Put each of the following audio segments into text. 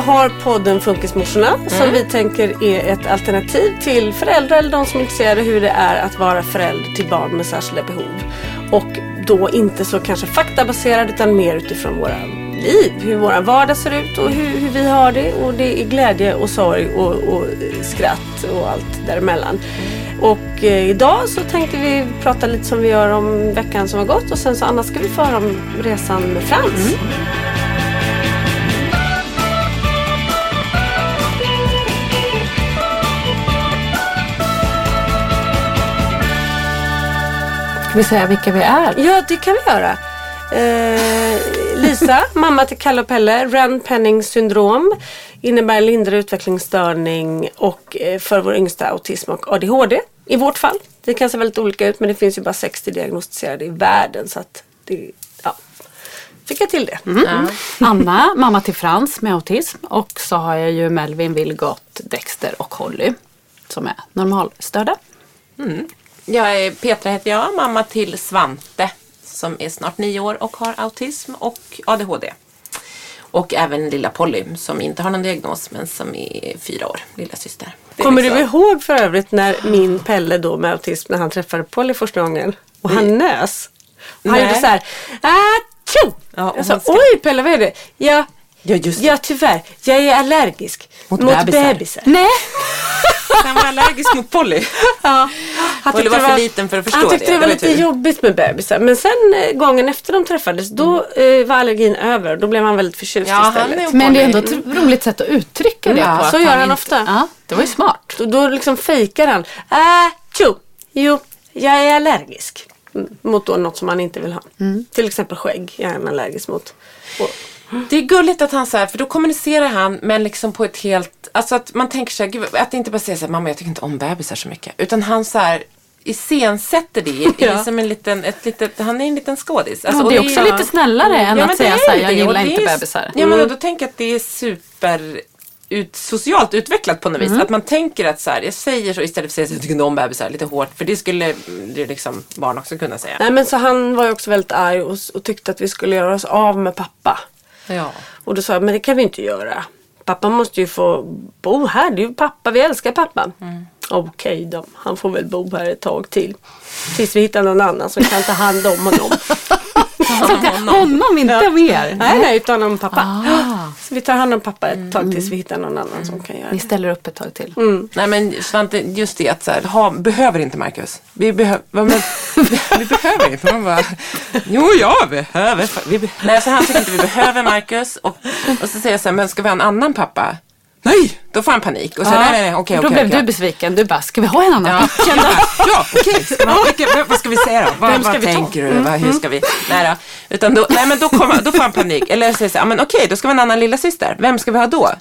Har podden Funkismorsorna som vi tänker är ett alternativ till föräldrar eller de som är intresserade hur det är att vara förälder till barn med särskilda behov. Och då inte så kanske faktabaserad utan mer utifrån våra liv. Hur vår vardag ser ut och hur, hur vi har det. Och det är glädje och sorg och, och skratt och allt däremellan. Och eh, idag så tänkte vi prata lite som vi gör om veckan som har gått och sen så annars ska vi föra om resan med Frans. Ska vi säga vilka vi är? Ja, det kan vi göra. Eh, Lisa, mamma till Kalle och Pelle, Rand-Penning syndrom innebär lindrig utvecklingsstörning och eh, för vår yngsta autism och ADHD i vårt fall. Det kan se väldigt olika ut men det finns ju bara 60 diagnostiserade i världen så att det, ja. Fick jag till det. Ja. Anna, mamma till Frans med autism. Och så har jag ju Melvin, Vilgot, Dexter och Holly. Som är normalstörda. Jag är Petra heter jag, mamma till Svante som är snart nio år och har autism och ADHD. Och även lilla Polly som inte har någon diagnos men som är fyra år, lilla syster. Kommer du liksom- ihåg för övrigt när min Pelle då med autism när han träffade Polly första gången och han nös? Och han Nej. gjorde så här. Atjo! Ja, och jag sa, ska- oj Pelle vad är det? Ja, Ja, just det. ja tyvärr, jag är allergisk Mot mot, bebisar. bebisar. Nej! Han var allergisk mot Polly. Ja, han Polly var det för liten för att förstå Han tyckte det. det var Det var lite tur. jobbigt med bebisar. Men sen eh, gången efter de träffades då eh, var allergin över. Då blev han väldigt förtjust Ja, han istället. Men det är ändå ett roligt sätt att uttrycka det Ja, på. så gör han inte- ofta. Ja, det var ju smart. Då, då liksom fejkar han. Äh, tjo, jo, jag är allergisk. Mm, Mot då något som han inte vill ha. Mm. Till exempel skägg jag är han allergisk mot. Och, Det är gulligt att han så här, för då kommunicerar han men liksom på ett helt, alltså att man tänker så här, gud, att inte bara säga så här, mamma jag tycker inte om bebisar så mycket. Utan han så här iscensätter det i, Ja. i som en liten, ett litet, han är en liten skådis. Alltså, Ja, det är också lite snällare än men att det säga är så här, jag det, gillar det inte är- bebisar. Ja men då tänker jag att det är super ut, socialt utvecklat på något vis. Att man tänker att så här, jag säger så istället för att säga att jag tycker inte om bebisar lite hårt. För det skulle mm, det är liksom barn också kunna säga. nej men så han var ju också väldigt arg och, och tyckte att vi skulle göra oss av med pappa. Ja. Och då sa jag, men det kan vi inte göra. Pappa måste ju få bo här. Det är ju pappa, vi älskar pappa. Okej då, han får väl bo här ett tag till. Tills vi hittar någon annan som kan ta hand om honom. Honom, inte mer. nej, nej, utan om pappa. Ah. Så vi tar hand om pappa ett tag tills vi hittar någon annan som kan göra Vi det. ställer upp ett tag till. Nej men Svante, just det att så här, ha, behöver inte Marcus. Vi, behöver men, vi behöver inte. Man bara, jo jag behöver. Vi be Nej så han tycker inte vi behöver Marcus. Och, och så säger jag så här, men ska vi ha en annan pappa? Nej, då får han panik. Och så, nej, nej, nej, okej, då okej. blev okej. du besviken. Du bara, ska vi ha en annan? Ja, bara, ja okej. Ska man- vilka- Vad ska vi säga då? Vad, Vem ska vad vi ta? tänker du? Vad, hur ska vi? Nej då. Utan då, nej, men då, kommer, då får han panik. Eller säger så här, ja, men okej, då ska vi ha en annan lilla syster. Vem ska vi ha då?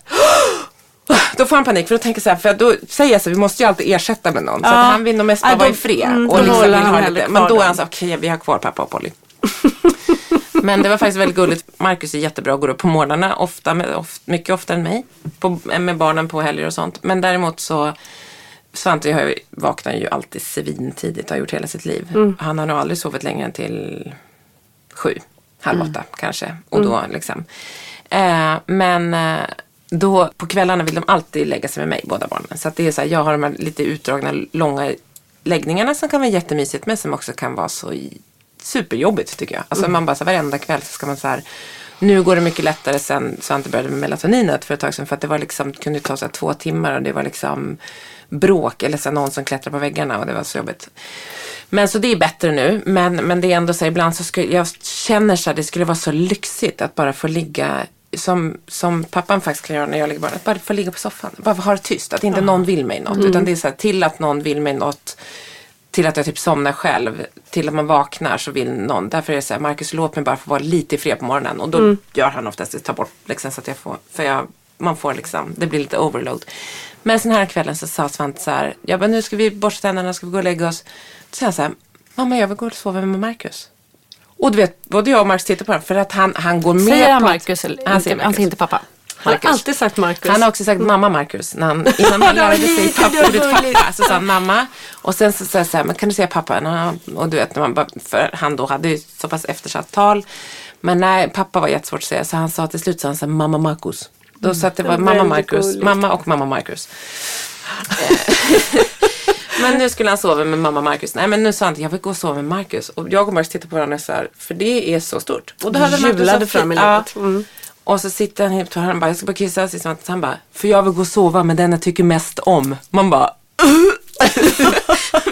Då får han panik för då tänker så här, för då säger jag så här, vi måste ju alltid ersätta med någon. Så att han vill nog mest bara Ja, vara i fred. mm, och liksom vill ha lite. Men då är han så här, okej vi har kvar pappa och Polly. Men det var faktiskt väldigt gulligt. Marcus är jättebra och går upp på morgnarna, ofta med, of, mycket oftare än mig. På, med barnen på helger och sånt. Men däremot så Svante har ju, vaknar ju alltid svintidigt och har gjort hela sitt liv. Han har nog aldrig sovit längre än till sju, halv åtta kanske. Och då liksom. Eh, men eh, då på kvällarna vill de alltid lägga sig med mig, båda barnen. Så det är så här, jag har de här lite utdragna, långa läggningarna som kan vara jättemysigt men som också kan vara så superjobbigt tycker jag. Alltså man bara så här, varenda kväll så ska man så här nu går det mycket lättare sen Svante började med melatoninet för ett tag sedan. För att det var liksom, kunde ta så två timmar och det var liksom bråk eller så någon som klättrar på väggarna och det var så jobbigt. Men så det är bättre nu. Men, men det är ändå så här, ibland så skulle jag känner så här, det skulle vara så lyxigt att bara få ligga som, som pappan faktiskt kan göra när jag ligger barn. Att bara få ligga på soffan. Bara ha det tyst. Att inte någon vill mig något. Utan det är så här, till att någon vill mig något. Till att jag typ somnar själv. Till att man vaknar så vill någon. Därför är det så här, Marcus låt mig bara få vara lite i fred på morgonen. Och då gör han oftast det, tar bort liksom så att jag får. För jag, man får liksom, det blir lite overload. Men sen här kvällen så sa Svante så här, ja men nu ska vi borsta tänderna, ska vi gå och lägga oss. Säger han så här, mamma jag vill gå och sova med Marcus. Och du vet, både jag och Marcus tittar på honom för att han, han går med Säger han Marcus eller Han säger han säger Marcus. inte pappa? Han har alltid sagt Marcus. Han har också sagt mamma Marcus. När han, innan han lärde sig lite pappa, så sa han mamma. Och sen så sa jag så här, men kan du säga pappa? Och du vet, när man bara, för han då hade ju så pass eftersatt tal. Men nej, pappa var jättesvårt att säga. Så han sa till slut så han sa mamma Marcus. Då sa att det var var mamma Marcus, mamma och mamma Marcus. Men nu skulle han sova med mamma Marcus. Nej men nu sa han att jag vill gå och sova med Marcus. Och jag och Marcus tittade på varandra så här, för det är så stort. Och då hade Julade så fram i livet. Mm och så sitter han helt och han bara, jag ska bara kissa. Så liksom han- han bara, för jag vill gå och sova med den jag tycker mest om. Man bara,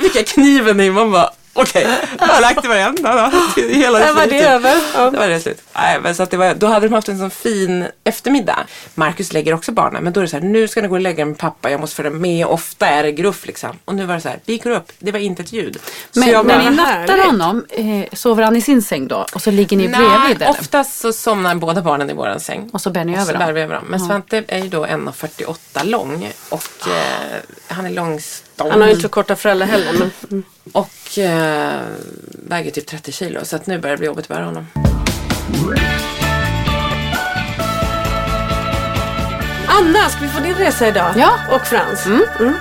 vilka kniven i. Man bara, okej, jag har lagt i varenda då. Hela Där var det över. Ja. Då var det slut. Nej, men så att det var, då hade de haft en sån fin eftermiddag. Marcus lägger också barnen. Men då är det så här, nu ska ni gå och lägga med pappa. Jag måste följa med. Ofta är det gruff liksom. Och nu var det så här, vi går upp. Det var inte ett ljud. Så Men jag när bara, ni nattar honom, eh, sover han i sin säng då? Och så ligger ni bredvid Nej, eller? oftast så somnar båda barnen i våran säng. Och så bär ni Och över så dem? bär vi över dem. Men Svante är ju då 1,48 lång. Och eh, han är långstånd. Han har ju inte så korta föräldrar heller. Men, mm. Och eh, väger typ 30 kilo. Så att nu börjar det bli jobbigt att bära honom. Anna, ska vi få din resa idag? Ja. Och Frans? Mm.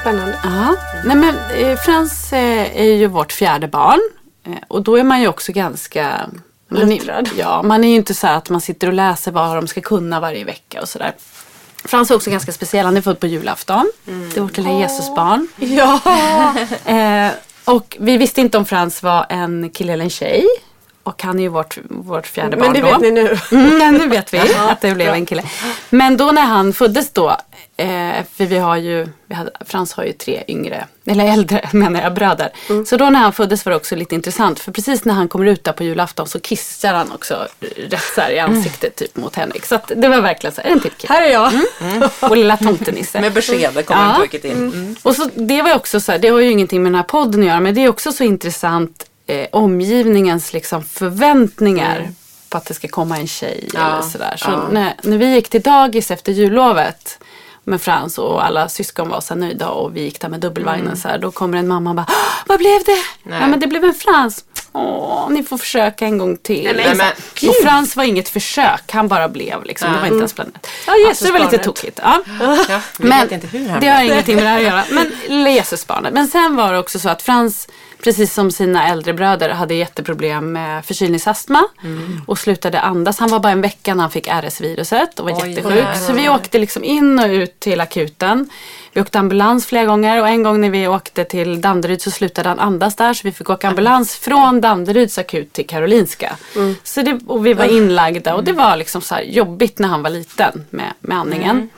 Spännande. Ja. Nej, men, eh, Frans eh, är ju vårt fjärde barn. Eh, och då är man ju också ganska... Man är, ja, man är ju inte så här att man sitter och läser vad de ska kunna varje vecka och sådär. Frans är också ganska speciell. Han är född på julafton. Det är vårt lilla Jesusbarn. Ja. Eh, och vi visste inte om Frans var en kille eller en tjej. Och han är ju vårt, vårt fjärde Men barn det då. vet ni nu. Mm, ja, nu vet vi att det blev en kille. Men då när han föddes då, eh, för vi har ju, vi hade, Frans har ju tre yngre, eller äldre menar jag, bröder. Mm. Så då när han föddes var det också lite intressant, för precis när han kommer ut där på julafton så kissar han också rätt så här i ansiktet typ mot Henrik. Så att det var verkligen så här, en till kille. Här är jag. Och lilla tomtenisse. Med besked kommer Ja. ja. pojket in. Mm. Och så, det var ju också så här, det har ju ingenting med den här podden att göra, men det är också så intressant eh, omgivningens liksom förväntningar på att det ska komma en tjej Ja, eller sådär. Så ja. när, när vi gick till dagis efter jullovet med Frans och alla syskon var så nöjda och vi gick där med dubbelvagnen så här, då kommer en mamma och bara "Åh, Vad blev det? Nej. Ja men det blev en Frans. Åh, ni får försöka en gång till. Nej, men- Så här. men- och Frans var inget försök, han bara blev liksom. Det var inte ens planerat. Ja, så det var lite tokigt. Ja. Ja, han det har ingenting med det här att göra. Men Jesusbarnet. Men sen var det också så att Frans, precis som sina äldre bröder, hade jätteproblem med förkylningsastma. Mm. Och slutade andas. Han var bara en vecka när han fick RS-viruset och var Oj, jättesjuk. Så vi åkte liksom in och ut till akuten. Vi åkte ambulans flera gånger och en gång när vi åkte till Danderyd så slutade han andas där. Så vi fick åka ambulans från Danderyds akut till Karolinska. Så det, och vi var inlagda och det var liksom så jobbigt när han var liten med, med andningen.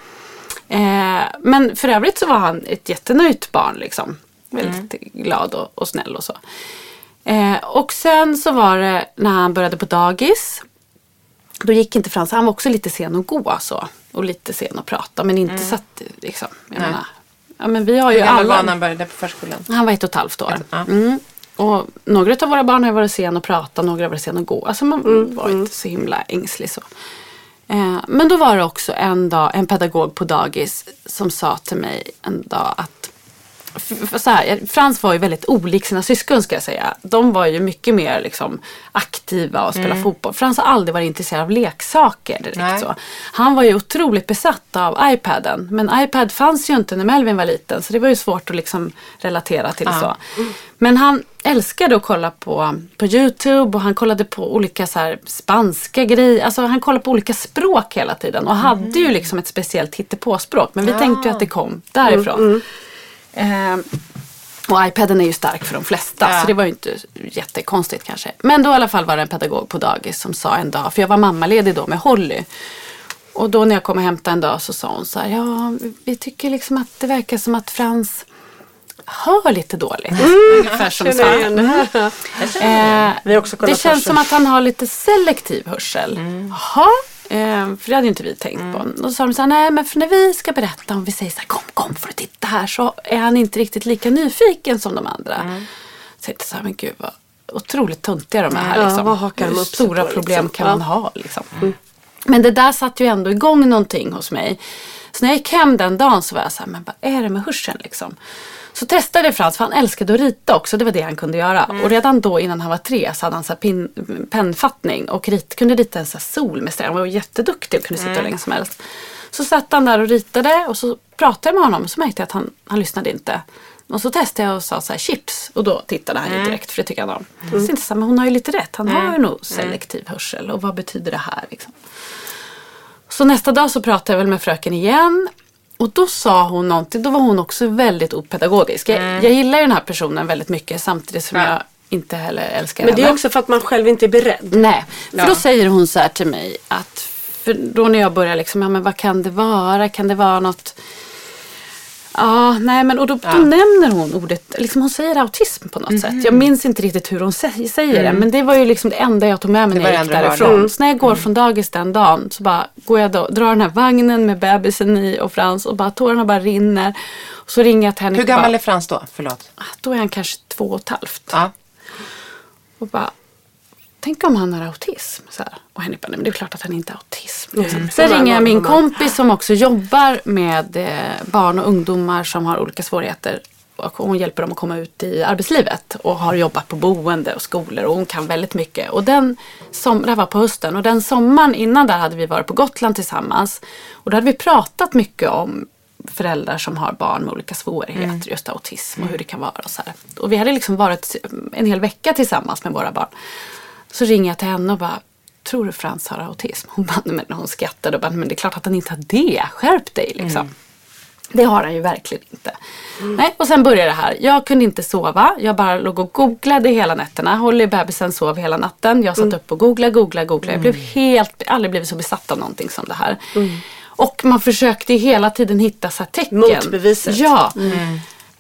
Eh, men för övrigt så var han ett jättenöjt barn liksom. Väldigt glad och, och snäll och så. Eh, och sen så var det när han började på dagis. Då gick inte Frans, han var också lite sen att gå så. Och lite sen att prata men inte så att liksom, jag menar. Ja men vi har ju Hur gammal var han när han började på förskolan? Han var ett och ett halvt år. Ja. Mm. Och några av våra barn har varit sen att prata, några har varit sen att gå. Alltså man var inte så himla ängslig så. Eh, men då var det också en dag en pedagog på dagis som sa till mig en dag att så här, Frans var ju väldigt olik sina syskon ska jag säga. De var ju mycket mer liksom, aktiva och spela fotboll. Frans har aldrig varit intresserad av leksaker direkt. Nej. Så. Han var ju otroligt besatt av iPaden. Men iPad fanns ju inte när Melvin var liten så det var ju svårt att liksom relatera till så. Men han älskade att kolla på, på Youtube och han kollade på olika så här spanska grejer. Alltså han kollade på olika språk hela tiden och hade ju liksom ett speciellt hittepåspråk. Men vi tänkte ju att det kom därifrån. Eh, och iPaden är ju stark för de flesta Ja. så det var ju inte jättekonstigt kanske. Men då i alla fall var det en pedagog på dagis som sa en dag, för jag var mammaledig då med Holly. Och då när jag kom och hämtade en dag så sa hon så här, ja vi tycker liksom att det verkar som att Frans hör lite dåligt. Ungefär som det här. Eh, det känns som att han har lite selektiv hörsel. Jaha, eh, för det hade ju inte vi tänkt på. Och då sa de så här, nej men för när vi ska berätta om vi säger så här, kom kom för att titta här så är han inte riktigt lika nyfiken som de andra. Så jag tänkte så här, men gud vad otroligt töntiga de är här. Ja, liksom. hakar de Hur Stora på, problem liksom? kan Ja. man ha liksom. Men det där satte ju ändå igång någonting hos mig. Så när jag gick hem den dagen så var jag så här, men vad är det med hörseln liksom? Så testade jag Frans, för han älskade att rita också, det var det han kunde göra. Och redan då innan han var tre så hade han så pin, pennfattning och rit, kunde rita en så sol med streck. Han var jätteduktig och kunde sitta hur länge som helst. Så satt han där och ritade och så pratade jag med honom och så märkte jag att han, han lyssnade inte. Och så testade jag och sa så här chips och då tittade han ju direkt för det tycker han om. Så tänkte jag men hon har ju lite rätt, han har ju nog selektiv hörsel och vad betyder det här liksom? Så nästa dag så pratade jag väl med fröken igen. Och då sa hon någonting, då var hon också väldigt opedagogisk. Jag, jag gillar den här personen väldigt mycket samtidigt som Ja. jag inte heller älskar Men det är henne. också för att man själv inte är beredd. Nej, för Ja. då säger hon så här till mig att för då när jag börjar liksom, ja men vad kan det vara? Kan det vara något Ja, nej men och då, Ja. då nämner hon ordet, liksom hon säger autism på något Mhm. sätt. Jag minns inte riktigt hur hon sä- säger det men det var ju liksom det enda jag tog med mig Mm. När jag gick därifrån. Så när jag går från dagis den dagen så bara går jag då, drar den här vagnen med bebisen i och Frans och bara tårarna bara rinner. Och så ringer jag till henne Hur gammal bara, är Frans då? Förlåt. "Ah, Då är han kanske två och ett halvt. Ja. Och bara, tänk om han har autism. Så här. Och Henrik bara, nej men det är klart att han inte har autism. Mm. Sen Så ringer jag min kompis som också jobbar med eh, barn och ungdomar som har olika svårigheter. Och hon hjälper dem att komma ut i arbetslivet och har jobbat på boende och skolor och hon kan väldigt mycket. Och den som, det här var på hösten och den sommaren innan där hade vi varit på Gotland tillsammans. Och då hade vi pratat mycket om föräldrar som har barn med olika svårigheter, just autism och hur det kan vara. Och, så här. och vi hade liksom varit en hel vecka tillsammans med våra barn. Så ringer jag till henne och bara, tror du Frans har autism? Hon, bara, "Nej, men hon skrattade och bara, men det är klart att han inte har det. Skärp dig liksom. Det har han ju verkligen inte. Nej, och sen började det här. Jag kunde inte sova. Jag bara låg och googlade hela nätterna. Holly bebisen sov hela natten. Jag satt upp och googlade, googlade, googlade. Jag blev helt, aldrig blivit så besatt av någonting som det här. Och man försökte hela tiden hitta så tecken. Motbeviset. Ja.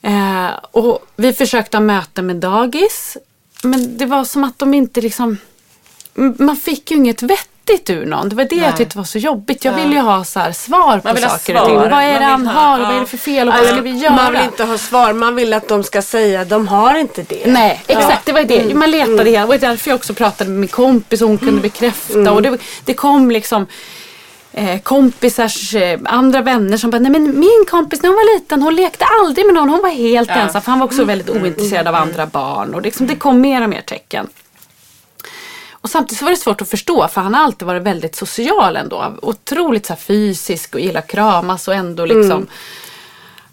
Eh, och vi försökte ha möten med dagis. Men det var som att de inte liksom... Man fick ju inget vettigt ur någon. Det var det jag Nej. tyckte var så jobbigt. Jag vill ju ha så här svar på saker och ting. Vad är det han ha- har? och Vad är ja. det för fel? Och vad ska vi göra? Man vill inte ha svar, man vill att de ska säga de har inte det. Nej, exakt. Det var det. Man letade hela. Det var därför jag också pratade med min kompis och hon kunde bekräfta. Och det, det kom liksom kompisars eh, andra vänner som bara, nej men min kompis när hon var liten hon lekte aldrig med någon. Hon var helt Ja. ensam. För han var också väldigt ointresserad av andra barn. Och liksom, det kom mer och mer tecken. Och samtidigt så var det svårt att förstå för han har alltid varit väldigt social ändå. Otroligt så fysisk och gillar kramas och ändå liksom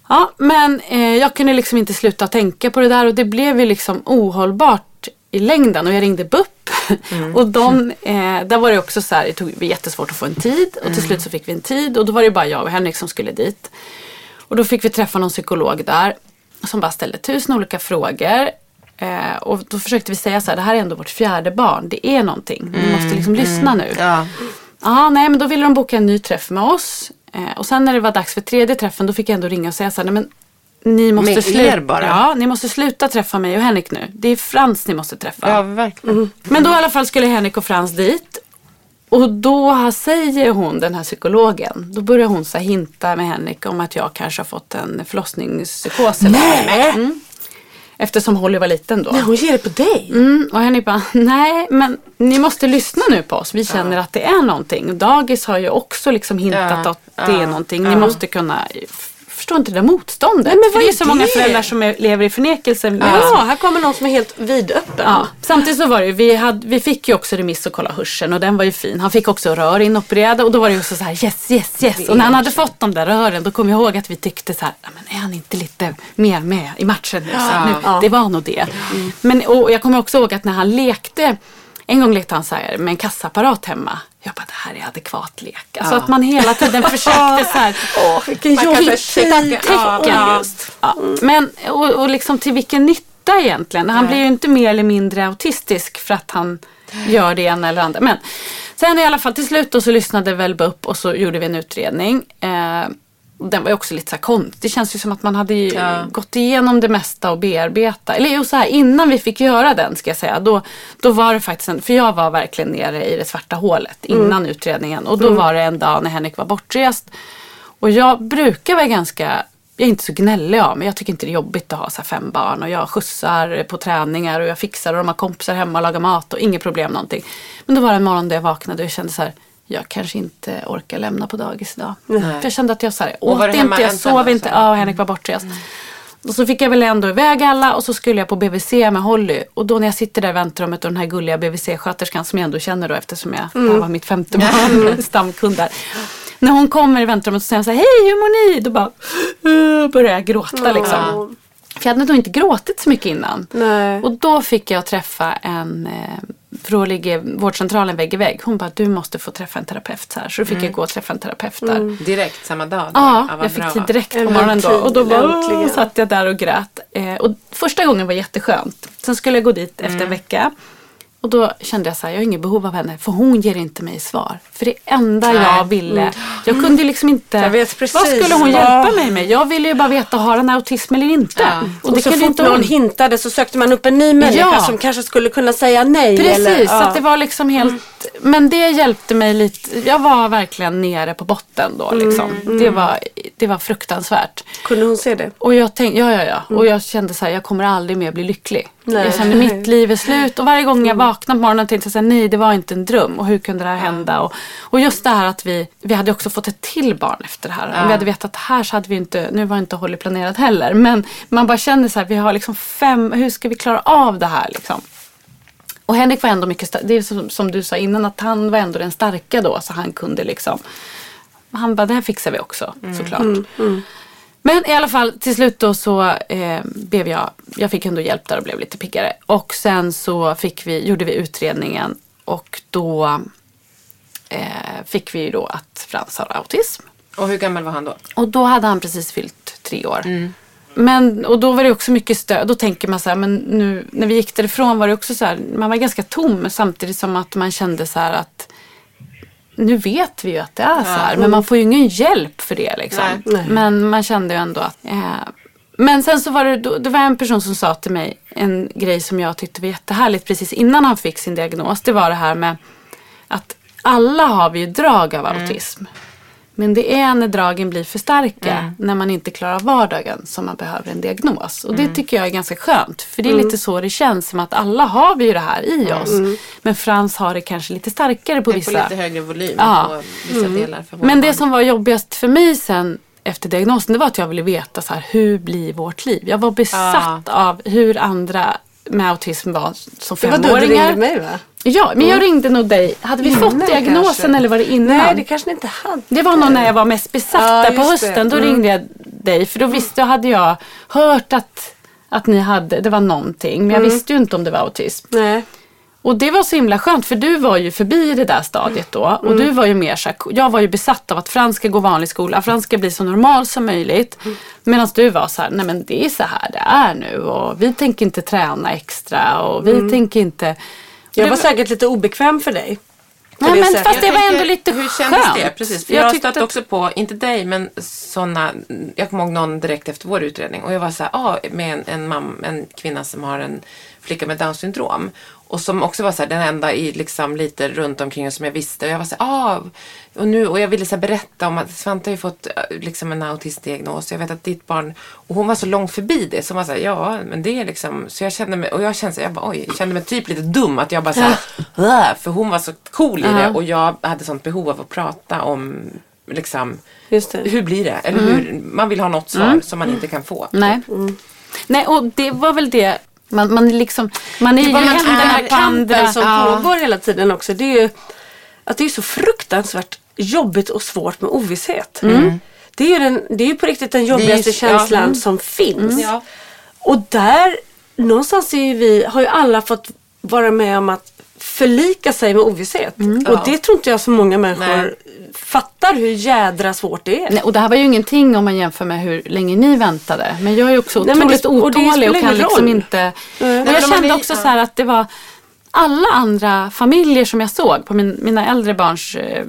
Ja, men eh, jag kunde liksom inte sluta tänka på det där och det blev ju liksom ohållbart i längden och jag ringde BUP och de, eh, där var det också så här, det tog jättesvårt att få en tid och till slut så fick vi en tid och då var det bara jag och Henrik som skulle dit. Och då fick vi träffa någon psykolog där som bara ställde tusen olika frågor. Eh, och då försökte vi säga så här, det här är ändå vårt fjärde barn, det är någonting, ni måste liksom lyssna nu. Ja. Ja, nej men då ville de boka en ny träff med oss. Eh, och sen när det var dags för tredje träffen då fick jag ändå ringa och säga så här, nej men ni måste Med sluta. er bara? Ja, ni måste sluta träffa mig och Henrik nu. Det är Frans ni måste träffa. ja, verkligen. Men då i alla fall skulle Henrik och Frans dit. och då säger hon, den här psykologen, då börjar hon så hinta med Henrik om att jag kanske har fått en förlossningspsykos. Nej. Mm. Eftersom Holly var liten då. Nej, hon ger det på dig. Mm, och Henrik bara, nej men ni måste lyssna nu på oss. Vi känner att det är någonting. Dagis har ju också liksom hintat Ja, att det ja, är någonting. Ni måste kunna förstår inte det där motståndet. Nej, men vad det är så många det? föräldrar som är, lever i förnekelse. Ja, här kommer någon som är helt vidöppen. Ja, samtidigt så var det ju, vi, hade, vi fick ju också remiss och kolla hörseln och den var ju fin. Han fick också rör inopererade och då var det ju också så här yes, yes, yes. Och när han hade fått de där rören då kom jag ihåg att vi tyckte så här, "Ja, men är han inte lite mer med i matchen nu? Här, nu Ja. Det var nog det. Men och jag kommer också ihåg att när han lekte en gång lekte han så här med en kassaapparat hemma. Jag bara, det här är adekvat lek. Alltså att man hela tiden försökte så här. Åh, vilken jobbig tid. Ja, ja. Ja. Men och, och liksom till vilken nytta egentligen? Han blir ju inte mer eller mindre autistisk för att han gör det ena eller andra. Men sen i alla fall till slut då så lyssnade Velba upp och så gjorde vi en utredning. Eh, den var ju också lite så konstig. Det känns ju som att man hade Ja. gått igenom det mesta och bearbeta. Eller jo, så här, innan vi fick göra den ska jag säga. Då, då var det faktiskt en, för jag var verkligen nere i det svarta hålet innan utredningen. Och då var det en dag när Henrik var bortrest. Och jag brukar vara ganska, jag är inte så gnällig av mig. Jag tycker inte det är jobbigt att ha så fem barn. Och jag skjutsar på träningar och jag fixar och de har kompisar hemma och lagar mat och inget problem någonting. Men då var det en morgon då jag vaknade och jag kände så här, jag kanske inte orkar lämna på dagis idag. För jag kände att jag så här, var åt hemma inte, jag sov då, inte. Ja, och Henrik var bortrest. Och så fick jag väl ändå iväg alla och så skulle jag på BVC med Holly. Och då när jag sitter där i väntrummet och den här gulliga BVC-sköterskan som jag ändå känner då eftersom jag, här var mitt femte barn, stamkund där. När hon kommer i väntrummet så säger hon så här, hej hur mår ni? Då bara uh, börjar jag gråta liksom. För jag hade nog inte gråtit så mycket innan. Nej. Och då fick jag träffa en, eh, för då ligger vårdcentralen vägg i vägg. Hon bara, du måste få träffa en terapeut så här. Så då fick jag gå och träffa en terapeut där. Direkt samma dag? Ja, vad jag fick tid direkt på En morgonen då. Och då bara, satt jag där och grät. Eh, och första gången var jätteskönt. Sen skulle jag gå dit efter Mm. en vecka. Och då kände jag så här, jag har inget behov av henne. För hon ger inte mig svar. För det enda jag ville, jag kunde liksom inte. Mm. Precis. Vad skulle hon Ja. hjälpa mig med? Jag ville ju bara veta, har han autism eller inte? Ja. Och Och, så fort inte någon hon. hintade så sökte man upp en ny människa Ja. som kanske skulle kunna säga nej. Precis, eller, så det var liksom helt, men det hjälpte mig lite. Jag var verkligen nere på botten då liksom. Mm. Det, var, det var fruktansvärt. Kunde hon se det? Och jag tänkte, ja ja ja. Och jag kände så här, jag kommer aldrig mer bli lycklig. Nej. Jag kände mitt liv är slut. Och varje gång jag vaknade på morgonen tänkte jag så här, nej det var inte en dröm. Och hur kunde det här hända? Och, och just det här att vi, vi hade också fått ett till barn efter det här. Om vi hade vetat det här så hade vi inte, nu var inte Holly planerat heller. Men man bara känner så här, vi har liksom fem, hur ska vi klara av det här liksom? Och Henrik var ändå mycket. Det är som, som du sa innan att han var ändå den starka då. Så han kunde liksom. Han bara, det här fixar vi också såklart. Men i alla fall till slut då så eh, blev jag, jag fick ändå hjälp där och blev lite piggare. Och sen så fick vi, gjorde vi utredningen och då eh, fick vi ju då att Frans har autism. Och hur gammal var han då? Och då hade han precis fyllt tre år. Men, och då var det också mycket stöd. Då tänker man så här, men nu när vi gick därifrån var det också så här, man var ganska tom samtidigt som att man kände så här att nu vet vi ju att det är så här, men man får ju ingen hjälp för det liksom. Nej. Men man kände ju ändå att eh, men sen så var det, då- det var en person som sa till mig en grej som jag tyckte var jättehärligt precis innan han fick sin diagnos. Det var det här med att alla har vi ju drag av autism. Men det är när dragen blir för starka, när man inte klarar vardagen, som man behöver en diagnos. Och det tycker jag är ganska skönt. För det är lite så det känns, som att alla har vi ju det här i oss. Men Frans har det kanske lite starkare på Det vissa. på lite högre volym Ja. vissa delar. För Men det barn. som var jobbigast för mig sen efter diagnosen, det var att jag ville veta så här, hur blir vårt liv? Jag var besatt av hur andra med autism var som Det var då du femåringar. ringde mig va? Ja, men jag ringde nog dig. Hade vi fått Innan diagnosen kanske. eller var det innan? Nej, det kanske ni inte hade. Det var nog när jag var mest besatt Ja, på hösten. Då Mm. ringde jag dig. För då visste jag, hade jag hört att, att ni hade, det var någonting. Men jag Mm. visste ju inte om det var autism. Nej. Och det var så himla skönt för du var ju förbi det där stadiet då. Och Mm. du var ju mer så här, jag var ju besatt av att Frans ska gå vanlig skola. Frans ska bli så normal som möjligt. Mm. Medan du var så här, nej men det är så här det är nu. Och vi tänker inte träna extra. Och vi Mm. tänker inte... Jag Det var säkert lite obekväm för dig. Nej men sättet. fast det Jag var tänker, ändå lite Hur kändes skönt. det? Precis, för Jag jag, tyckte stött att- också på, inte dig, men sådana, jag kommer ihåg någon direkt efter vår utredning och jag var så här, ah, med en, en, mam, en kvinna som har en flicka med Downs syndrom. Och som också var så här, den enda i liksom lite runt omkring som jag visste. Och jag var så här, ah, och, nu, och jag ville så berätta om att Svante har ju fått eh, liksom en autistdiagnos. Jag vet att ditt barn, och hon var så långt förbi det. Så hon var så här, ja men det är liksom, så jag kände mig, och jag kände, så här, jag bara, oj, jag kände mig typ lite dum. Att jag bara så här, "Åh", för hon var så cool i det. Och jag hade sånt behov av att prata om liksom, hur blir det? Eller hur, man vill ha något svar som man inte kan få. Nej. Nej, och det var väl det. Man, man, liksom, man är ju man, den här kampen som Ja. pågår hela tiden också. Det är ju att det är så fruktansvärt jobbigt och svårt med ovisshet. Det är ju, den, det är ju på riktigt den jobbigaste ja, känslan mm. som finns. Ja. Och där någonstans är vi, har ju alla fått vara med om att förlika sig med ovisshet. Och Ja. det tror inte jag så många människor Nej. fattar hur jädra svårt det är. Nej, och det här var ju ingenting om man jämför med hur länge ni väntade. Men jag är också Nej, men otroligt det- och det otålig och, spelar kan liksom roll. inte... Nej. Och men jag kände är- också så här att det var alla andra familjer som jag såg på min, mina äldre barns eh,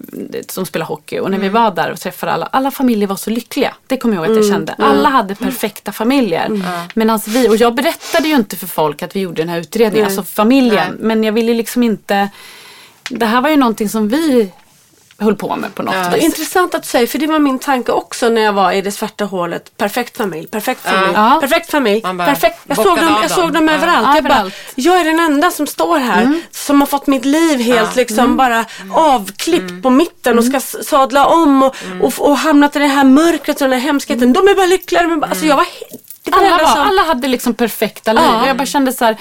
som spelar hockey och när Mm. vi var där och träffade alla, alla familjer var så lyckliga. Det kommer jag ihåg att jag kände. Alla hade perfekta familjer. Mm. Medan vi, och jag berättade ju inte för folk att vi gjorde den här utredningen, alltså familjen. Men jag ville liksom inte, det här var ju någonting som vi höll på med på något Ja. Är vis. intressant att säga för det var min tanke också när jag var i det svarta hålet. Perfekt familj, perfekt familj, Ja. perfekt familj. Bara perfekt. Jag, såg dem, jag såg dem överallt. Ja, jag, bara, jag är den enda som står här som har fått mitt liv helt liksom bara avklippt på mitten och ska s- sadla om och, och, och hamnat i det här mörkret och den här hemskheten. De är bara lyckligare. Men bara, alltså jag var, alla, var, som- alla hade liksom perfekta liv. Och jag bara kände så här,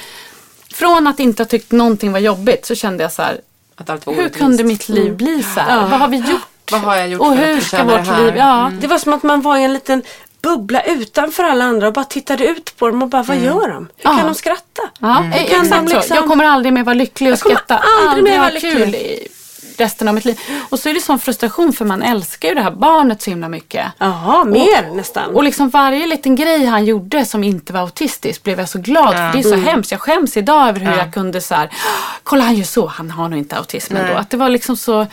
från att inte ha tyckt någonting var jobbigt så kände jag så här, Att allt var hur orättvist. kunde mitt liv bli så här? Vad har vi gjort? Vad har jag gjort Och för hur att ska vårt det här? liv, ja. Det var som att man var i en liten bubbla utanför alla andra och bara tittade ut på dem och bara, vad gör de? Hur Ja. kan de skratta? Ja, Mm. eh, kan exakt de så. liksom- Jag kommer aldrig mer vara lycklig och Jag kommer skratta. aldrig mer vara kul lycklig. i resten av mitt liv. Och så är det sån frustration för man älskar ju det här barnet så himla mycket. Jaha, mer nästan. Och liksom varje liten grej han gjorde som inte var autistisk blev jag så glad för. Det är så Mm. hemskt. Jag skäms idag över hur jag kunde så här, kolla han gör så, han har nog inte autism ändå. Att det var liksom så,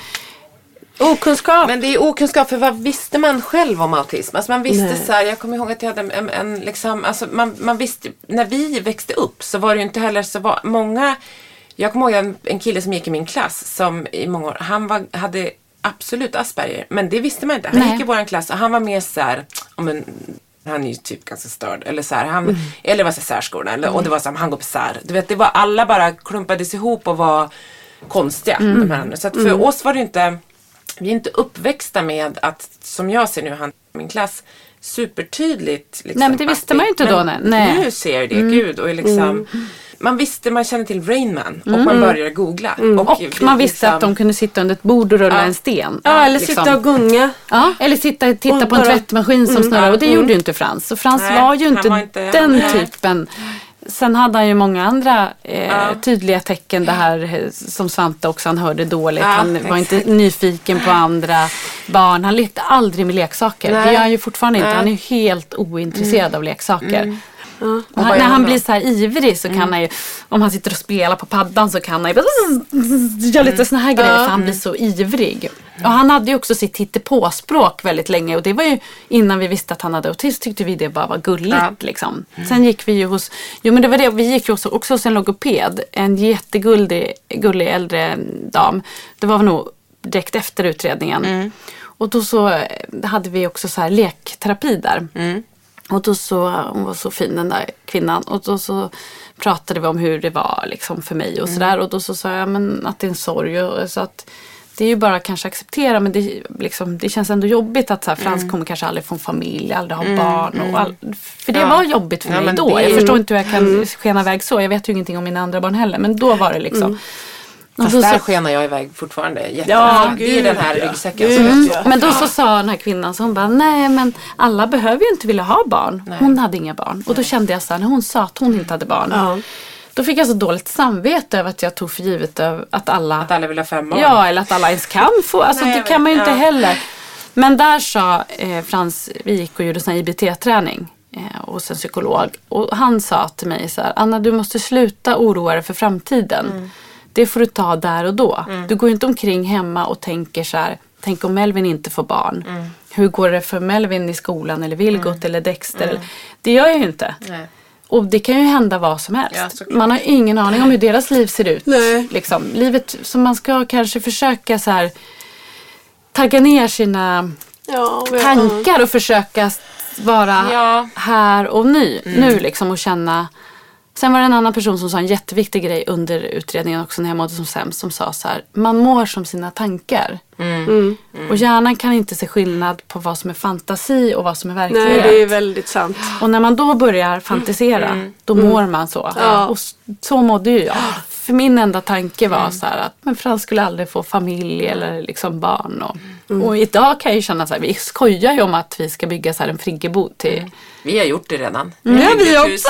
Okunskap. Men det är okunskap för vad visste man själv om autism? Alltså man visste Nej. så här, jag kommer ihåg att jag hade en, en, en liksom, alltså man, man visste, när vi växte upp så var det ju inte heller så var, många, jag kommer ihåg en, en kille som gick i min klass som i många år, han var, hade absolut Asperger, men det visste man inte. Han Nej. gick i våran klass och han var mer så här, om en, han är ju typ ganska störd. Eller så här, han, eller var så här särskola. Eller, Och det var så här, han går på sär. Du vet, det var, alla bara klumpades ihop och var konstiga. De här andra. Så att för oss var det inte, vi är inte uppväxta med att, som jag ser nu, han min klass, supertydligt. Liksom, Nej, men det visste man ju inte då, men nej. Nu ser jag det, gud. Och liksom, Man visste, man kände till Rain Man och man började googla. och vi man visste liksom- att de kunde sitta under ett bord och rulla Ja. en sten. ja, eller liksom. sitta och gunga. Ja, eller sitta och titta Och på en tvättmaskin som snurrar. Och det gjorde ju inte Frans. Så Frans Nej, var ju inte, var inte- den typen. Sen hade han ju många andra eh, Ja. tydliga tecken. Det här eh, som Svante också, han hörde dåligt. Ja, han var exakt. inte nyfiken på andra barn. Han lekte aldrig med leksaker. Nej. Det gör han ju fortfarande inte. Nej. Han är helt ointresserad av leksaker. Och vad han, när han blir så här ivrig så kan han ju, om han sitter och spelar på paddan så kan han ju göra lite såna här grejer för han blir så ivrig. Och han hade ju också sitt hittepåspråk väldigt länge och det var ju innan vi visste att han hade autism tyckte vi det bara var gulligt. Ja. Liksom. Sen gick vi ju hos, jo men det var det, vi gick ju också, också hos en logoped, en jättegullig gullig äldre dam. Det var nog direkt efter utredningen. Och då så hade vi också så här lekterapi där. Och då så, hon var så fin den där kvinnan. Och då så pratade vi om hur det var liksom för mig och sådär. Och då så sa jag men, att det är en sorg. Och, så att det är ju bara kanske acceptera men det, liksom, det känns ändå jobbigt att så här, Frans kommer kanske aldrig få en familj, aldrig ha barn. Och all, för det Ja. var jobbigt för Ja, mig då. det- Jag förstår inte hur jag kan skena iväg så. Jag vet ju ingenting om mina andra barn heller. Men då var det liksom. Och Fast där så- skenar jag iväg fortfarande. Ja, det är gud, den här ja. ryggsäcken Gud, jag ja. Men då så sa den här kvinnan, så hon bara, nej men alla behöver ju inte vilja ha barn. Hon hade inga barn. Och då kände jag så här, när hon sa att hon inte hade barn. Ja. Då fick jag så dåligt samvete över att jag tog för givet att alla, Att alla vill ha fem barn. ja eller att alla ens kan få. Alltså Nej, det kan man ju inte Ja. heller. Men där sa eh, Frans, vi gick och gjorde sån här IBT-träning eh, hos en psykolog. Och han sa till mig så här, Anna du måste sluta oroa dig för framtiden. Mm. Det får du ta där och då. Du går inte omkring hemma och tänker så här, tänk om Melvin inte får barn. Mm. Hur går det för Melvin i skolan eller Vilgot eller Dexter? Eller, det gör jag ju inte. Nej. Och det kan ju hända vad som helst. Ja, man har ingen aning om hur deras liv ser ut. Nej. Liksom, livet, så man ska kanske försöka så här tagga ner sina Ja, tankar och försöka vara Ja. här och nu, nu liksom och känna. Sen var det en annan person som sa en jätteviktig grej under utredningen också när jag mådde som sämst som sa så här, man mår som sina tankar. Mm. Och hjärnan kan inte se skillnad på vad som är fantasi och vad som är verklighet. Nej, det är väldigt sant. Och när man då börjar fantisera, då mår man så. Ja. Och så mådde ju jag. För min enda tanke var så här att men Frans skulle aldrig få familj eller liksom barn. Och, och idag kan jag ju känna så här, vi skojar ju om att vi ska bygga så här en friggebod till. Vi har gjort det redan. Det har vi också.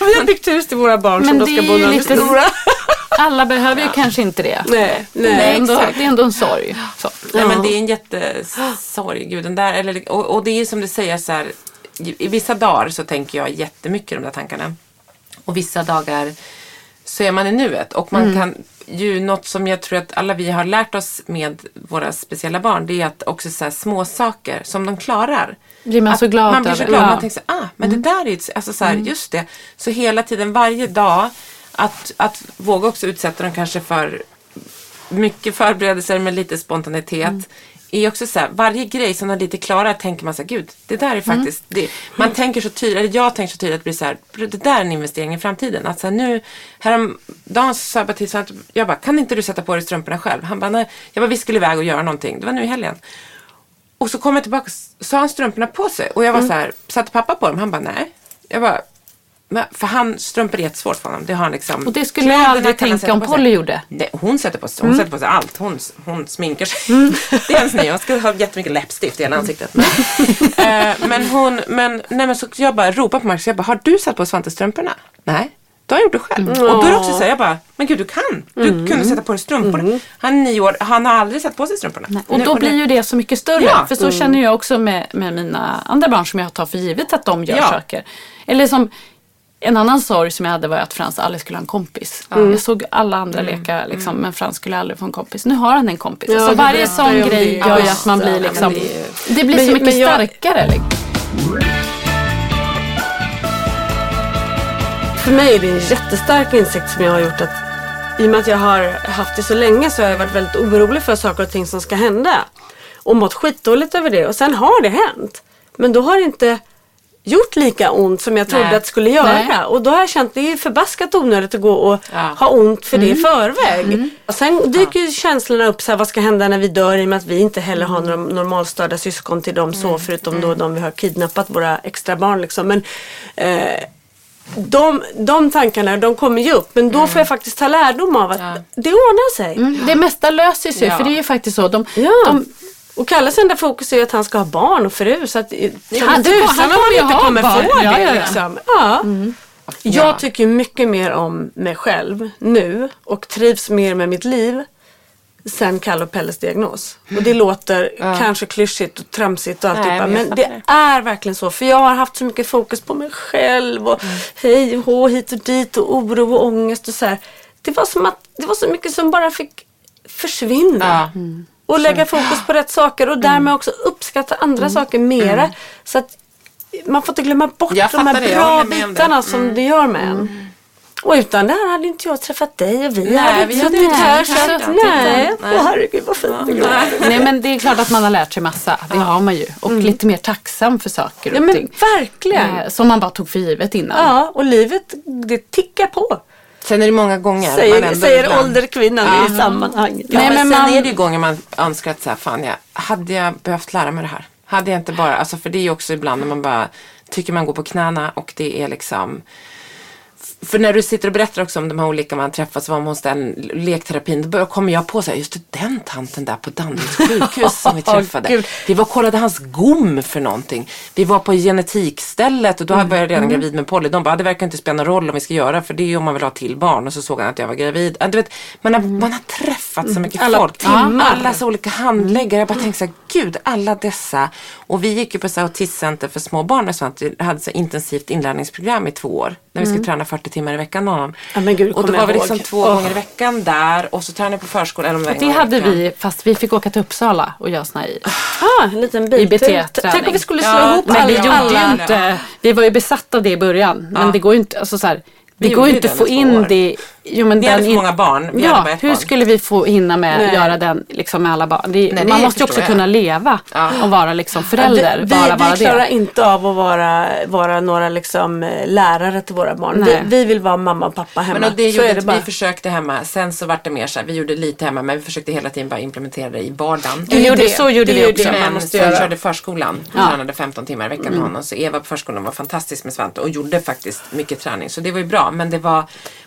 Vi har byggt hus till våra barn Men som då det ska bo när de är lite- stora. Alla behöver ju kanske inte det. Nej, är, nej. ändå, exakt. det är ändå en sorg. Så. Nej men det är en jättesorg. Gud, den där, eller, och, och det är som du säger så här. I, vissa dagar så tänker jag jättemycket de där tankarna. Och vissa dagar så är man i nuet. Och man kan ju något som jag tror att alla vi har lärt oss med våra speciella barn. Det är att också så här, små saker som de klarar. Blir man så glad Man blir så över. glad. Mm. Man tänker så ah, men det där är ju, alltså så här, just det. Så hela tiden, varje dag, att, att våga också utsätta dem kanske för mycket förberedelser med lite spontanitet. Mm. Är också så här, varje grej som de lite klarar tänker man så här, gud, det där är Mm. faktiskt, det, man tänker så tydligt, jag tänker så tydligt att det blir så här, det där är en investering i framtiden. Att så här, nu, häromdagen sa jag bara till Svante, jag bara, kan inte du sätta på dig strumporna själv? Han bara, nej. Jag bara, vi skulle iväg och göra någonting, det var nu i helgen. Och så kom jag tillbaka så har han strumporna på sig. Och jag var så här, satte pappa på dem? Han bara, nej. Jag bara, men, för han, strumpor är jättesvårt för honom. Det har han liksom. Och det skulle jag aldrig tänka om. Polly gjorde. Nej, hon sätter på sig, hon sätter på sig allt. Hon, hon sminkar sig. Det är hennes nya. Hon ska ha jättemycket läppstift i hela ansiktet. Eh, men hon, men, nej men så jag bara ropar på Marcus. Jag bara, har du satt på Svante strumporna? Nej. Då har jag gjort det själv. Och då är det också så här, jag bara, men gud du kan. Du kunde sätta på dig strumpor. Han är nio år, han har aldrig satt på sig strumporna. Nej, Och Nu- då nu- blir ju det så mycket större. Ja. För så känner jag också med, med mina andra barn som jag tar för givet att de gör Ja. saker. Eller som en annan sorg som jag hade var att Frans aldrig skulle ha en kompis. Jag såg alla andra Mm. leka liksom, men Frans skulle aldrig få en kompis. Nu har han en kompis. Ja, så det varje sån grej gör ju att man blir liksom, det det blir Men- så mycket jag- starkare. Liksom. För mig är det en jättestark insikt som jag har gjort att i och med att jag har haft det så länge så har jag varit väldigt orolig för saker och ting som ska hända. Och mått skitdåligt över det. Och sen har det hänt. Men då har det inte gjort lika ont som jag trodde Nej. att det skulle göra. Nej. Och då har jag känt att det är förbaskat onödigt att gå och Ja. ha ont för det i förväg. Och sen dyker ju känslorna upp, så här, vad ska hända när vi dör i och med att vi inte heller har några normalstörda syskon till dem så förutom då de vi har kidnappat, våra extra barn liksom. Men, eh, de, de tankarna de kommer ju upp men då får jag faktiskt ta lärdom av att Ja. det ordnar sig. Mm, det mesta löser sig Ja. för det är ju faktiskt så. De, Ja. de, Och Kalles enda fokus är ju att han ska ha barn och fru så att tusan han om han inte kommer barn. få det. Ja, ja, ja. Liksom. Ja. Ja. Jag tycker mycket mer om mig själv nu och trivs mer med mitt liv sen Kalle och Pelles diagnos. Och det låter kanske klyschigt och tramsigt och alltihopa men det är verkligen så. För jag har haft så mycket fokus på mig själv och hej och hå, hit och dit och oro och ångest och så här. Det var som att det var så mycket som bara fick försvinna. Ja. Och lägga fokus på rätt saker och därmed också uppskatta andra saker mera. Så att man får inte glömma bort Jag de här det, jag bra om det. bitarna som det gör med en. Och utan det här hade inte jag träffat dig och vi Nej, hade vi inte suttit inte här. Så att, nej, Nej. åh herregud vad fint det Nej. nej men det är klart att man har lärt sig massa. Det har man ju. Och lite mer tacksam för saker och Ja men ting. verkligen. Eh, Som man bara tog för givet innan. Ja, och livet det tickar på. Sen är det många gånger man Säger, ändå säger ibland- ålderkvinnan i sammanhanget. Ja, Nej, men, men sen man- är det ju gånger man önskar att så här, fan jag, hade jag behövt lära mig det här? Hade jag inte bara, alltså för det är ju också ibland när man bara tycker man går på knäna och det är liksom för när du sitter och berättar också om de här olika man träffas var hos den lekterapin, då kommer jag på så här, just det, den tanten där på Danderyds sjukhus som vi träffade. Vi var och kollade hans gom för någonting. Vi var på genetikstället och då var jag redan gravid med Polly. De bara, det verkar inte spela någon roll om vi ska göra för det är om man vill ha till barn. Och så såg han att jag var gravid. Du vet, man, har, man har träffat så mycket Alla folk. timmar. Alla så olika handläggare. Jag bara tänkte så här, gud alla dessa. Och vi gick ju på så här autismcenter för små barn med sånt. Vi hade så intensivt inlärningsprogram i två år. När vi skulle träna 40 timmar i veckan med honom. Ja, men gud, och då var vi liksom två Åh. gånger i veckan där och så tränade jag på förskolan. En Det gång i hade vi fast vi fick åka till Uppsala och göra såna här Ah, en liten bit. IBT-träning. Tänk om vi skulle slå Ja, ihop Men alla. vi gjorde alla. ju inte, vi var ju besatta av det i början. Men det går ju inte, alltså så här, det Vi går ju inte det få i in år. det. Jo, men Vi hade den för in- många barn. Vi bara Ja, hur barn. skulle vi få hinna med att göra den liksom med alla barn? Det, Nej, man det måste ju också jag. kunna leva Ja. och vara liksom förälder. vi, bara vara vi klarar det. inte av att vara, vara några liksom, eh, lärare till våra barn. Vi, vi vill vara mamma och pappa hemma. Men och det så gjorde är det bara. vi försökte hemma. Sen så vart det mer så här, vi gjorde lite hemma men vi försökte hela tiden bara implementera det i vardagen. Vi gjorde, så gjorde det vi också. Men måste sen göra. körde förskolan. Ja. Mm. Tränade 15 timmar i veckan med honom. Så Eva på förskolan var fantastisk med Svante och gjorde faktiskt mycket träning. Så det var ju bra. Men det var,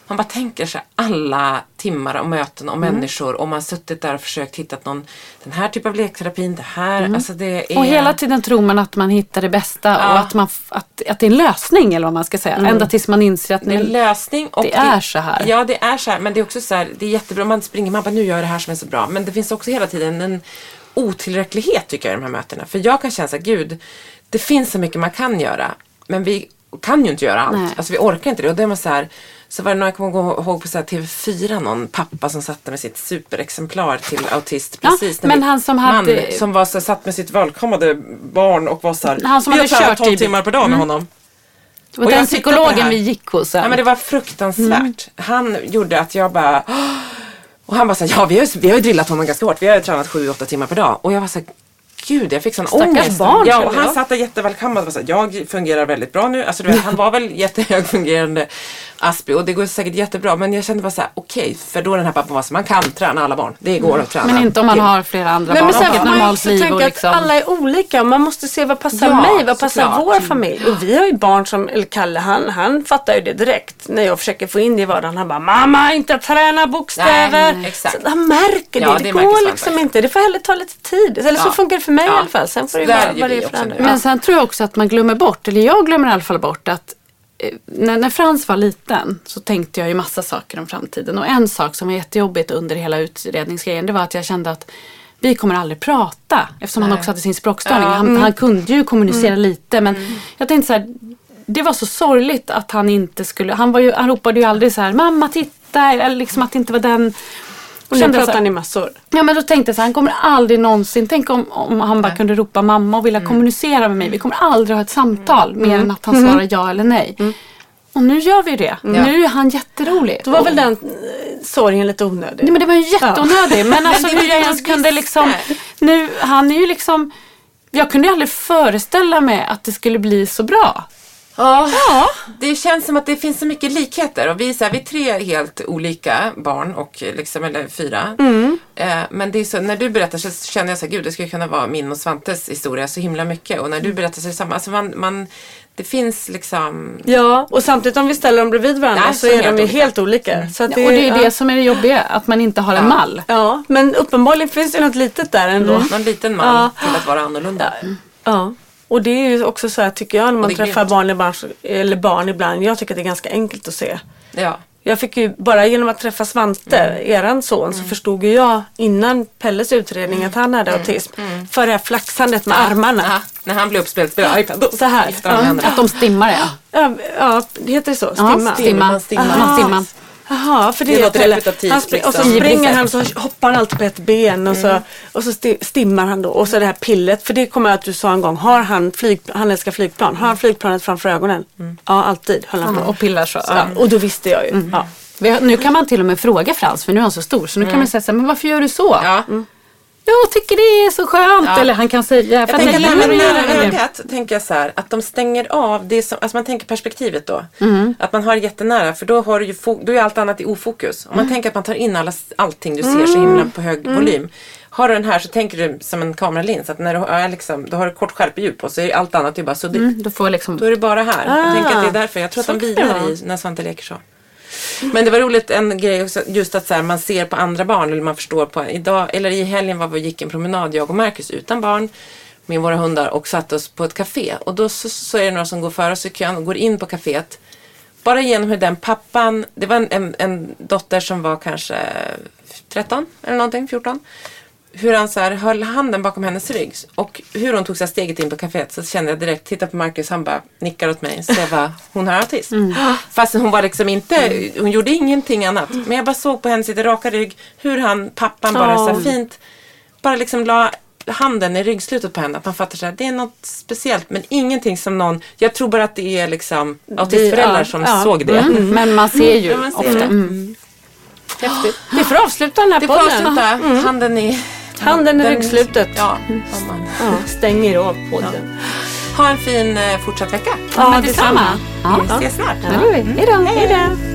man bara tänker sig alla timmar och möten och Mm. människor. Och man har suttit där och försökt hitta någon, den här typen av lekterapin, det här. Alltså det är... Mm. Och hela tiden tror man att man hittar det bästa Ja. och att, man, att, att det är en lösning eller vad man ska säga. Ända tills man inser att Det är en lösning. Och det är så här. Ja, det är så här. Men det är också så här, det är jättebra. Man springer, man bara, nu gör jag det här som är så bra. Men det finns också hela tiden en otillräcklighet tycker jag i de här mötena. För jag kan känna så här, gud, det finns så mycket man kan göra. Men vi kan ju inte göra allt. Nej. Alltså vi orkar inte det. Och det var så här, så var det någon, jag kommer ihåg på så här TV4, någon pappa som satt med sitt superexemplar till autist. Ja, Precis när men han som man, hade- som var så, satt med sitt välkommande barn och var så här, Han som hade kört 12 i- timmar per dag med honom. det var och den psykologen här. vi gick hos. Ja, men det var fruktansvärt. Han gjorde att jag bara... "Åh!" Och han bara såhär, ja vi har, ju- vi har ju drillat honom ganska hårt. Vi har ju tränat 7-8 timmar per dag. Och jag var såhär, gud jag fick sån Stackars ångest. barn, ja, och han satt där jättevälkammad och var såhär, jag fungerar väldigt bra nu. Alltså du vet, han var väl jättehögfungerande Aspi och det går säkert jättebra. Men jag kände bara såhär, okej, för då den här pappan var så man kan träna alla barn. Det går att träna. Men inte om man till." har flera andra Nej, barn men sen får man också tänka liksom, att alla är olika. Man måste se vad passar Ja, mig, vad passar såklart. vår familj. Och vi har ju barn som, eller Kalle han, han fattar ju det direkt. När jag försöker få in det i vardagen. Han bara, mamma inte träna bokstäver. Nej, exakt. Så han märker det. Ja, det, det går liksom inte. Det får heller ta lite tid. Eller så Ja. funkar det för mig Ja. i alla fall. Sen får det Så vara är för andra. Men sen tror jag också att man glömmer bort, eller jag glömmer i alla fall bort att när, när Frans var liten så tänkte jag ju massa saker om framtiden. Och en sak som var jättejobbigt under hela utredningsgrejen det var att jag kände att vi kommer aldrig prata eftersom han också hade sin språkstörning. Han, han kunde ju kommunicera lite men jag tänkte så här, det var så sorgligt att han inte skulle, han, var ju, han ropade ju aldrig så här mamma titta eller liksom att det inte var den. Och nu pratar ni massor. Ja men då tänkte jag så här, han kommer aldrig någonsin, tänk om, om han bara kunde ropa mamma och vilja kommunicera med mig. Vi kommer aldrig ha ett samtal mer än att han svarar ja eller nej. Och nu gör vi det. Nu är han jätterolig. Då var väl den eh, sorgen lite onödig. Nej men det var ju jätteonödig. Men alltså hur jag ens kunde liksom. Nu, han är ju liksom. Jag kunde ju aldrig föreställa mig att det skulle bli så bra. Ja, det känns som att det finns så mycket likheter. Och vi, är så här, vi är tre helt olika barn, och liksom, eller fyra. Eh, men det är så, när du berättar så känner jag så här, gud det skulle kunna vara min och Svantes historia så himla mycket. Och när du berättar så är det samma. Alltså man, man, det finns liksom... Ja, och samtidigt om vi ställer dem bredvid varandra Nej, så så är de ju helt olika. Så att och det är ja. det som är det jobbiga. Att man inte har en mall. Ja, men uppenbarligen finns det något litet där ändå. Någon liten Ja. till att vara annorlunda. Ja. Och det är ju också så här tycker jag när man träffar grymt. barn, ibland, eller barn ibland. Jag tycker att det är ganska enkelt att se. Ja. Jag fick ju bara genom att träffa Svante, Mm. eran son, så förstod ju jag innan Pelles utredning att han hade autism. För det här flaxandet med armarna. Ja, när han blir uppspelt spelar iPad. Så här. Ja. Att de stimmar ja. Ja, ja, det heter det så? Ja, Stimma? Stimma. Stimma. Man stimma. Jaha, för det, Det är något repetitivt, han spring, Och så liksom. springer han så hoppar han alltid på ett ben och så, Mm. och så sti- stimmar han då. Och så det här pillet, för det kommer jag att du sa en gång. Har han, flyg, han älskar flygplan, har han flygplanet framför ögonen? Mm. Ja, alltid höll han på. Och pillar så. Så, ja, och då visste jag ju. Ja. Vi har- Nu kan man till och med fråga Frans för nu är han så stor. Så nu kan man säga så här, men varför gör du så? Ja. Jag tycker det är så skönt. Ja. Eller han kan säga, Jag tänker att det det. ögat, tänker jag så här, att de stänger av, det som, alltså man tänker perspektivet då. Mm. Att man har det jättenära för då, har du ju då är allt annat i ofokus. Om man Mm. tänker att man tar in alla, allting du ser så himla på hög volym. Har du den här så tänker du som en kameralins att när du har, liksom, då har du kort skärpedjup på så är allt annat ju bara suddigt. Mm, Då får liksom, Då är det bara här. Jag Ah. tänker att det är därför. Jag tror att de vilar i när Svante leker så. Men det var roligt en grej också, just att så här, man ser på andra barn eller man förstår på idag eller i helgen var vi och gick en promenad jag och Marcus utan barn med våra hundar och satte oss på ett café och då så, så är det några som går före oss i kön och går in på kaféet. Bara genom hur den pappan, det var en, en, en dotter som var kanske 13 eller någonting, 14 hur han så här höll handen bakom hennes rygg och hur hon tog sig steget in på kaféet så kände jag direkt, titta på Marcus, han bara nickar åt mig så jag bara, hon har autism. Mm. Fast hon var liksom inte, hon gjorde ingenting annat. Men jag bara såg på hennes lite raka rygg hur han, pappan bara oh. så fint, bara liksom la handen i ryggslutet på henne. Att man fattar att det är något speciellt men ingenting som någon, jag tror bara att det är liksom autistföräldrar ja, som ja. såg det. Mm. Men man ser ju man ser ofta. Mm. Häftigt. Vi får avsluta den här det podden. Det får avsluta. Mm. Handen i Handen i ryggslutet. Ja, ja, stänger av podden. Ja. Ha en fin eh, fortsatt vecka. Ja, detsamma. Vi ses snart. Ja. Hej då. Hej då.